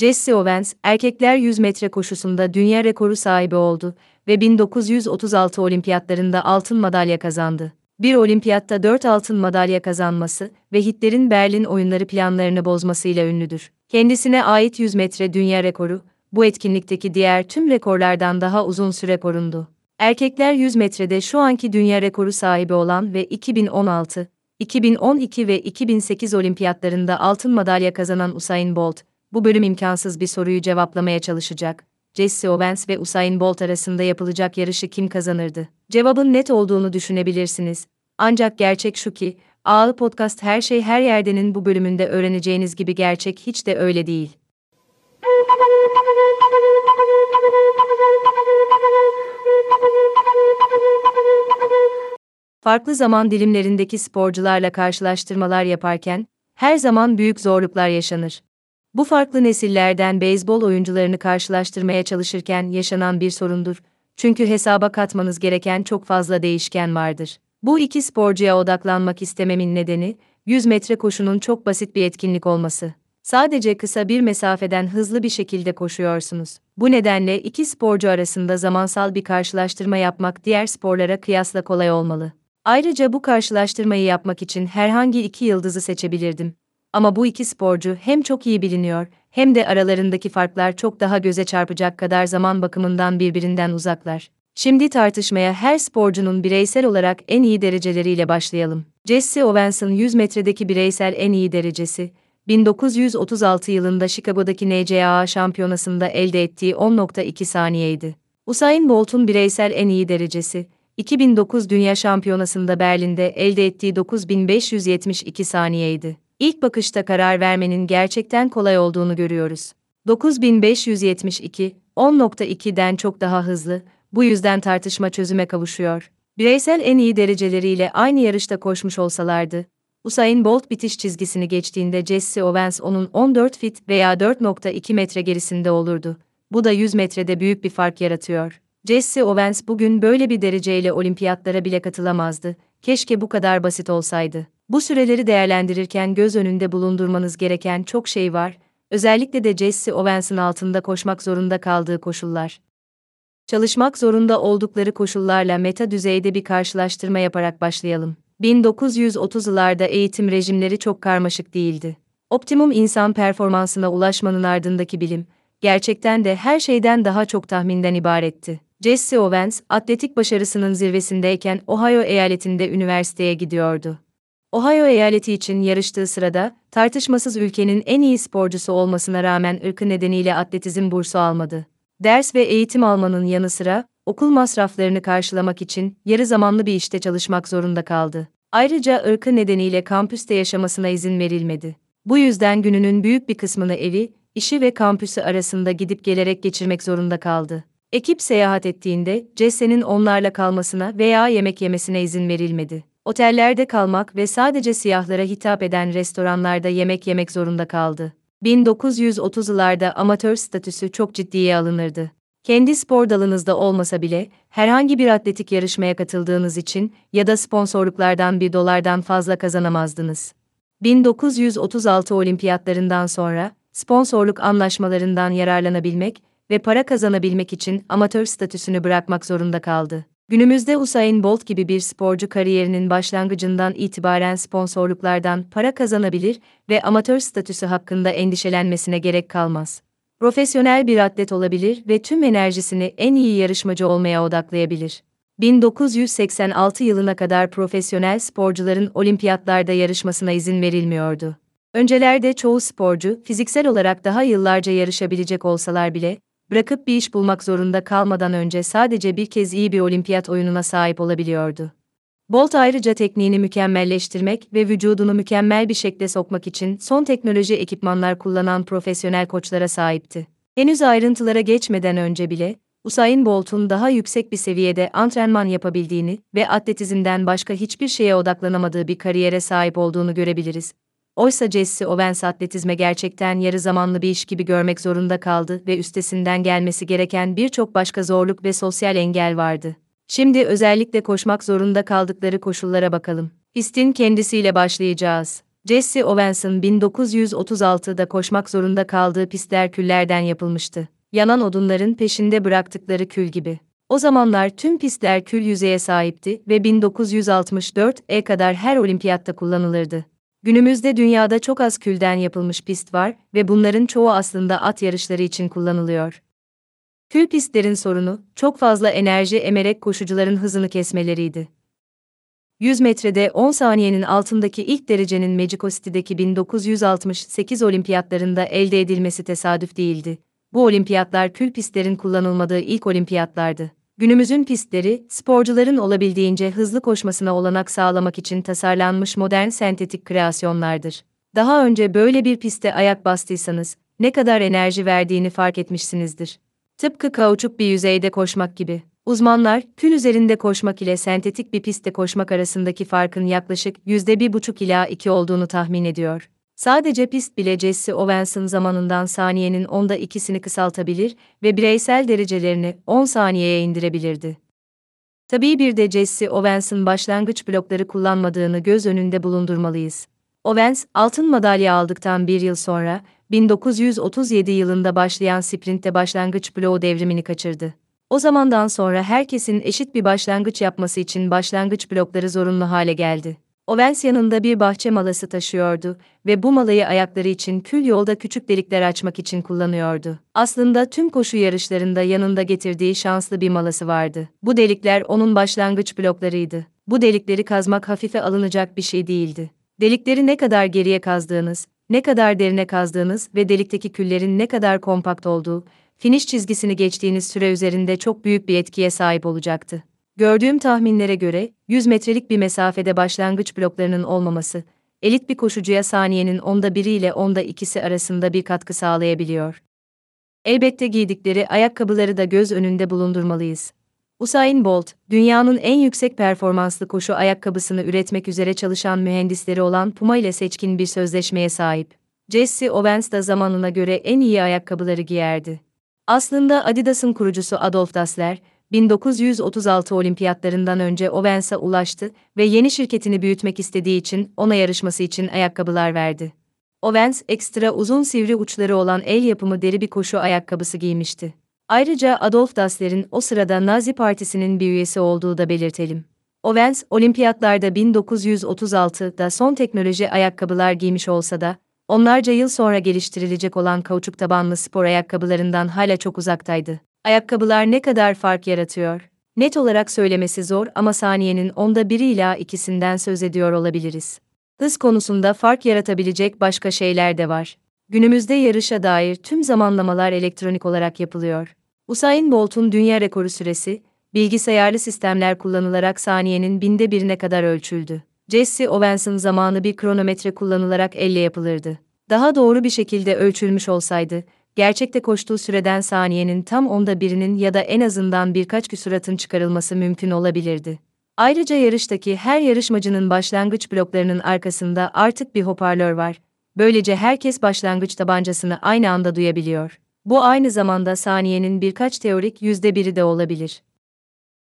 Jesse Owens, erkekler 100 metre koşusunda dünya rekoru sahibi oldu ve 1936 olimpiyatlarında altın madalya kazandı. Bir olimpiyatta 4 altın madalya kazanması ve Hitler'in Berlin oyunları planlarını bozmasıyla ünlüdür. Kendisine ait 100 metre dünya rekoru, bu etkinlikteki diğer tüm rekorlardan daha uzun süre korundu. Erkekler 100 metrede şu anki dünya rekoru sahibi olan ve 2016, 2012 ve 2008 olimpiyatlarında altın madalya kazanan Usain Bolt, bu bölüm imkansız bir soruyu cevaplamaya çalışacak. Jesse Owens ve Usain Bolt arasında yapılacak yarışı kim kazanırdı? Cevabın net olduğunu düşünebilirsiniz. Ancak gerçek şu ki, Ağlı Podcast Her Şey Her Yerde'nin bu bölümünde öğreneceğiniz gibi gerçek hiç de öyle değil. Farklı zaman dilimlerindeki sporcularla karşılaştırmalar yaparken her zaman büyük zorluklar yaşanır. Bu farklı nesillerden beyzbol oyuncularını karşılaştırmaya çalışırken yaşanan bir sorundur. Çünkü hesaba katmanız gereken çok fazla değişken vardır. Bu iki sporcuya odaklanmak istememin nedeni 100 metre koşunun çok basit bir etkinlik olması. Sadece kısa bir mesafeden hızlı bir şekilde koşuyorsunuz. Bu nedenle iki sporcu arasında zamansal bir karşılaştırma yapmak diğer sporlara kıyasla kolay olmalı. Ayrıca bu karşılaştırmayı yapmak için herhangi iki yıldızı seçebilirdim. Ama bu iki sporcu hem çok iyi biliniyor, hem de aralarındaki farklar çok daha göze çarpacak kadar zaman bakımından birbirinden uzaklar. Şimdi tartışmaya her sporcunun bireysel olarak en iyi dereceleriyle başlayalım. Jesse Owens'ın 100 metredeki bireysel en iyi derecesi, 1936 yılında Chicago'daki NCAA şampiyonasında elde ettiği 10.2 saniyeydi. Usain Bolt'un bireysel en iyi derecesi, 2009 Dünya Şampiyonası'nda Berlin'de elde ettiği 9572 saniyeydi. İlk bakışta karar vermenin gerçekten kolay olduğunu görüyoruz. 9572, 10.2'den çok daha hızlı, bu yüzden tartışma çözüme kavuşuyor. Bireysel en iyi dereceleriyle aynı yarışta koşmuş olsalardı, Usain Bolt bitiş çizgisini geçtiğinde Jesse Owens onun 14 fit veya 4.2 metre gerisinde olurdu. Bu da 100 metrede büyük bir fark yaratıyor. Jesse Owens bugün böyle bir dereceyle olimpiyatlara bile katılamazdı. Keşke bu kadar basit olsaydı. Bu süreleri değerlendirirken göz önünde bulundurmanız gereken çok şey var, özellikle de Jesse Owens'ın altında koşmak zorunda kaldığı koşullar. Çalışmak zorunda oldukları koşullarla meta düzeyde bir karşılaştırma yaparak başlayalım. 1930'larda eğitim rejimleri çok karmaşık değildi. Optimum insan performansına ulaşmanın ardındaki bilim, gerçekten de her şeyden daha çok tahminden ibaretti. Jesse Owens, atletik başarısının zirvesindeyken Ohio eyaletinde üniversiteye gidiyordu. Ohio eyaleti için yarıştığı sırada, tartışmasız ülkenin en iyi sporcusu olmasına rağmen ırkı nedeniyle atletizm bursu almadı. Ders ve eğitim almanın yanı sıra, okul masraflarını karşılamak için yarı zamanlı bir işte çalışmak zorunda kaldı. Ayrıca ırkı nedeniyle kampüste yaşamasına izin verilmedi. Bu yüzden gününün büyük bir kısmını evi, işi ve kampüsü arasında gidip gelerek geçirmek zorunda kaldı. Ekip seyahat ettiğinde Jesse'nin onlarla kalmasına veya yemek yemesine izin verilmedi. Otellerde kalmak ve sadece siyahlara hitap eden restoranlarda yemek yemek zorunda kaldı. 1930'larda amatör statüsü çok ciddiye alınırdı. Kendi spor dalınızda olmasa bile, herhangi bir atletik yarışmaya katıldığınız için ya da sponsorluklardan bir dolardan fazla kazanamazdınız. 1936 olimpiyatlarından sonra, sponsorluk anlaşmalarından yararlanabilmek ve para kazanabilmek için amatör statüsünü bırakmak zorunda kaldı. Günümüzde Usain Bolt gibi bir sporcu kariyerinin başlangıcından itibaren sponsorluklardan para kazanabilir ve amatör statüsü hakkında endişelenmesine gerek kalmaz. Profesyonel bir atlet olabilir ve tüm enerjisini en iyi yarışmacı olmaya odaklayabilir. 1986 yılına kadar profesyonel sporcuların olimpiyatlarda yarışmasına izin verilmiyordu. Öncelerde çoğu sporcu fiziksel olarak daha yıllarca yarışabilecek olsalar bile bırakıp bir iş bulmak zorunda kalmadan önce sadece bir kez iyi bir olimpiyat oyununa sahip olabiliyordu. Bolt ayrıca tekniğini mükemmelleştirmek ve vücudunu mükemmel bir şekilde sokmak için son teknoloji ekipmanlar kullanan profesyonel koçlara sahipti. Henüz ayrıntılara geçmeden önce bile, Usain Bolt'un daha yüksek bir seviyede antrenman yapabildiğini ve atletizmden başka hiçbir şeye odaklanamadığı bir kariyere sahip olduğunu görebiliriz. Oysa Jesse Owens atletizme gerçekten yarı zamanlı bir iş gibi görmek zorunda kaldı ve üstesinden gelmesi gereken birçok başka zorluk ve sosyal engel vardı. Şimdi özellikle koşmak zorunda kaldıkları koşullara bakalım. Pistin kendisiyle başlayacağız. Jesse Owens'ın 1936'da koşmak zorunda kaldığı pistler küllerden yapılmıştı. Yanan odunların peşinde bıraktıkları kül gibi. O zamanlar tüm pistler kül yüzeye sahipti ve 1964'e kadar her olimpiyatta kullanılırdı. Günümüzde dünyada çok az külden yapılmış pist var ve bunların çoğu aslında at yarışları için kullanılıyor. Kül pistlerin sorunu, çok fazla enerji emerek koşucuların hızını kesmeleriydi. 100 metrede 10 saniyenin altındaki ilk derecenin Mexico City'deki 1968 olimpiyatlarında elde edilmesi tesadüf değildi. Bu olimpiyatlar kül pistlerin kullanılmadığı ilk olimpiyatlardı. Günümüzün pistleri, sporcuların olabildiğince hızlı koşmasına olanak sağlamak için tasarlanmış modern sentetik kreasyonlardır. Daha önce böyle bir piste ayak bastıysanız, ne kadar enerji verdiğini fark etmişsinizdir. Tıpkı kauçuk bir yüzeyde koşmak gibi. Uzmanlar, kül üzerinde koşmak ile sentetik bir pistte koşmak arasındaki farkın yaklaşık %1,5 ila 2 olduğunu tahmin ediyor. Sadece pist bile Jesse Owens'ın zamanından saniyenin onda ikisini kısaltabilir ve bireysel derecelerini 10 saniyeye indirebilirdi. Tabii bir de Jesse Owens'ın başlangıç blokları kullanmadığını göz önünde bulundurmalıyız. Owens, altın madalya aldıktan bir yıl sonra, 1937 yılında başlayan sprintte başlangıç bloğu devrimini kaçırdı. O zamandan sonra herkesin eşit bir başlangıç yapması için başlangıç blokları zorunlu hale geldi. Owens yanında bir bahçe malası taşıyordu ve bu malayı ayakları için kül yolda küçük delikler açmak için kullanıyordu. Aslında tüm koşu yarışlarında yanında getirdiği şanslı bir malası vardı. Bu delikler onun başlangıç bloklarıydı. Bu delikleri kazmak hafife alınacak bir şey değildi. Delikleri ne kadar geriye kazdığınız, ne kadar derine kazdığınız ve delikteki küllerin ne kadar kompakt olduğu, finish çizgisini geçtiğiniz süre üzerinde çok büyük bir etkiye sahip olacaktı. Gördüğüm tahminlere göre, 100 metrelik bir mesafede başlangıç bloklarının olmaması, elit bir koşucuya saniyenin onda biri ile onda ikisi arasında bir katkı sağlayabiliyor. Elbette giydikleri ayakkabıları da göz önünde bulundurmalıyız. Usain Bolt, dünyanın en yüksek performanslı koşu ayakkabısını üretmek üzere çalışan mühendisleri olan Puma ile seçkin bir sözleşmeye sahip. Jesse Owens da zamanına göre en iyi ayakkabıları giyerdi. Aslında Adidas'ın kurucusu Adolf Dassler, 1936 olimpiyatlarından önce Owens'a ulaştı ve yeni şirketini büyütmek istediği için ona yarışması için ayakkabılar verdi. Owens, ekstra uzun sivri uçları olan el yapımı deri bir koşu ayakkabısı giymişti. Ayrıca Adolf Dassler'in o sırada Nazi Partisi'nin bir üyesi olduğu da belirtelim. Owens, olimpiyatlarda 1936'da son teknoloji ayakkabılar giymiş olsa da, onlarca yıl sonra geliştirilecek olan kauçuk tabanlı spor ayakkabılarından hala çok uzaktaydı. Ayakkabılar ne kadar fark yaratıyor? Net olarak söylemesi zor ama saniyenin onda biri ila ikisinden söz ediyor olabiliriz. Hız konusunda fark yaratabilecek başka şeyler de var. Günümüzde yarışa dair tüm zamanlamalar elektronik olarak yapılıyor. Usain Bolt'un dünya rekoru süresi, bilgisayarlı sistemler kullanılarak saniyenin binde birine kadar ölçüldü. Jesse Owens'ın zamanı bir kronometre kullanılarak elle yapılırdı. Daha doğru bir şekilde ölçülmüş olsaydı, gerçekte koştuğu süreden saniyenin tam onda birinin ya da en azından birkaç küsuratın çıkarılması mümkün olabilirdi. Ayrıca yarıştaki her yarışmacının başlangıç bloklarının arkasında artık bir hoparlör var. Böylece herkes başlangıç tabancasını aynı anda duyabiliyor. Bu aynı zamanda saniyenin birkaç teorik yüzde biri de olabilir.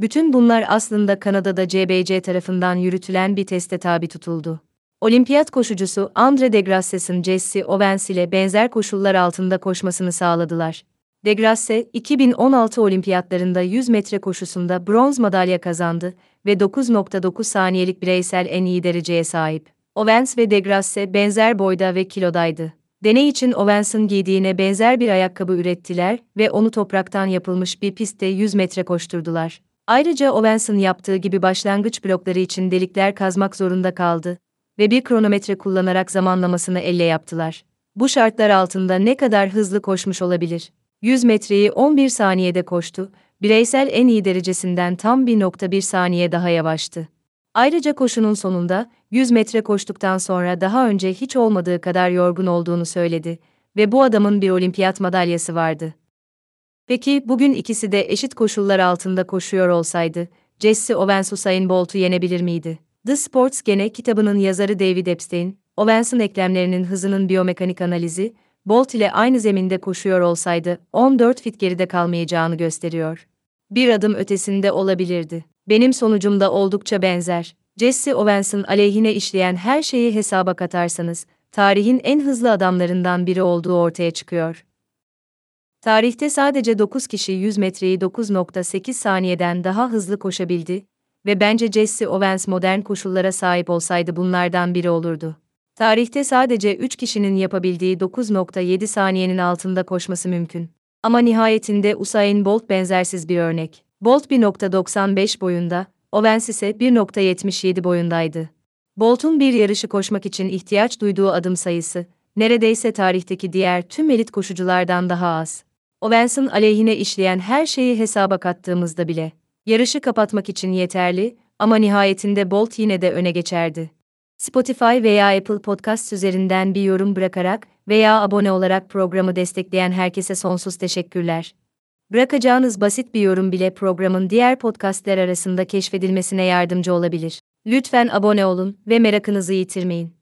Bütün bunlar aslında Kanada'da CBC tarafından yürütülen bir teste tabi tutuldu. Olimpiyat koşucusu Andre Degrasses'in Jesse Owens ile benzer koşullar altında koşmasını sağladılar. Degrasse, 2016 olimpiyatlarında 100 metre koşusunda bronz madalya kazandı ve 9.9 saniyelik bireysel en iyi dereceye sahip. Owens ve Degrasse benzer boyda ve kilodaydı. Deney için Owens'ın giydiğine benzer bir ayakkabı ürettiler ve onu topraktan yapılmış bir pistte 100 metre koşturdular. Ayrıca Owens'ın yaptığı gibi başlangıç blokları için delikler kazmak zorunda kaldı ve bir kronometre kullanarak zamanlamasını elle yaptılar. Bu şartlar altında ne kadar hızlı koşmuş olabilir? 100 metreyi 11 saniyede koştu, bireysel en iyi derecesinden tam 1.1 saniye daha yavaştı. Ayrıca koşunun sonunda 100 metre koştuktan sonra daha önce hiç olmadığı kadar yorgun olduğunu söyledi ve bu adamın bir olimpiyat madalyası vardı. Peki bugün ikisi de eşit koşullar altında koşuyor olsaydı, Jesse Owens Usain Bolt'u yenebilir miydi? The Sports Gene kitabının yazarı David Epstein, Owens'ın eklemlerinin hızının biyomekanik analizi, Bolt ile aynı zeminde koşuyor olsaydı 14 fit geride kalmayacağını gösteriyor. Bir adım ötesinde olabilirdi. Benim sonucum da oldukça benzer. Jesse Owens'ın aleyhine işleyen her şeyi hesaba katarsanız, tarihin en hızlı adamlarından biri olduğu ortaya çıkıyor. Tarihte sadece 9 kişi 100 metreyi 9.8 saniyeden daha hızlı koşabildi ve bence Jesse Owens modern koşullara sahip olsaydı bunlardan biri olurdu. Tarihte sadece 3 kişinin yapabildiği 9.7 saniyenin altında koşması mümkün. Ama nihayetinde Usain Bolt benzersiz bir örnek. Bolt 1.95 boyunda, Owens ise 1.77 boyundaydı. Bolt'un bir yarışı koşmak için ihtiyaç duyduğu adım sayısı, neredeyse tarihteki diğer tüm elit koşuculardan daha az. Owens'ın aleyhine işleyen her şeyi hesaba kattığımızda bile, yarışı kapatmak için yeterli ama nihayetinde Bolt yine de öne geçerdi. Spotify veya Apple Podcast üzerinden bir yorum bırakarak veya abone olarak programı destekleyen herkese sonsuz teşekkürler. Bırakacağınız basit bir yorum bile programın diğer podcastler arasında keşfedilmesine yardımcı olabilir. Lütfen abone olun ve merakınızı yitirmeyin.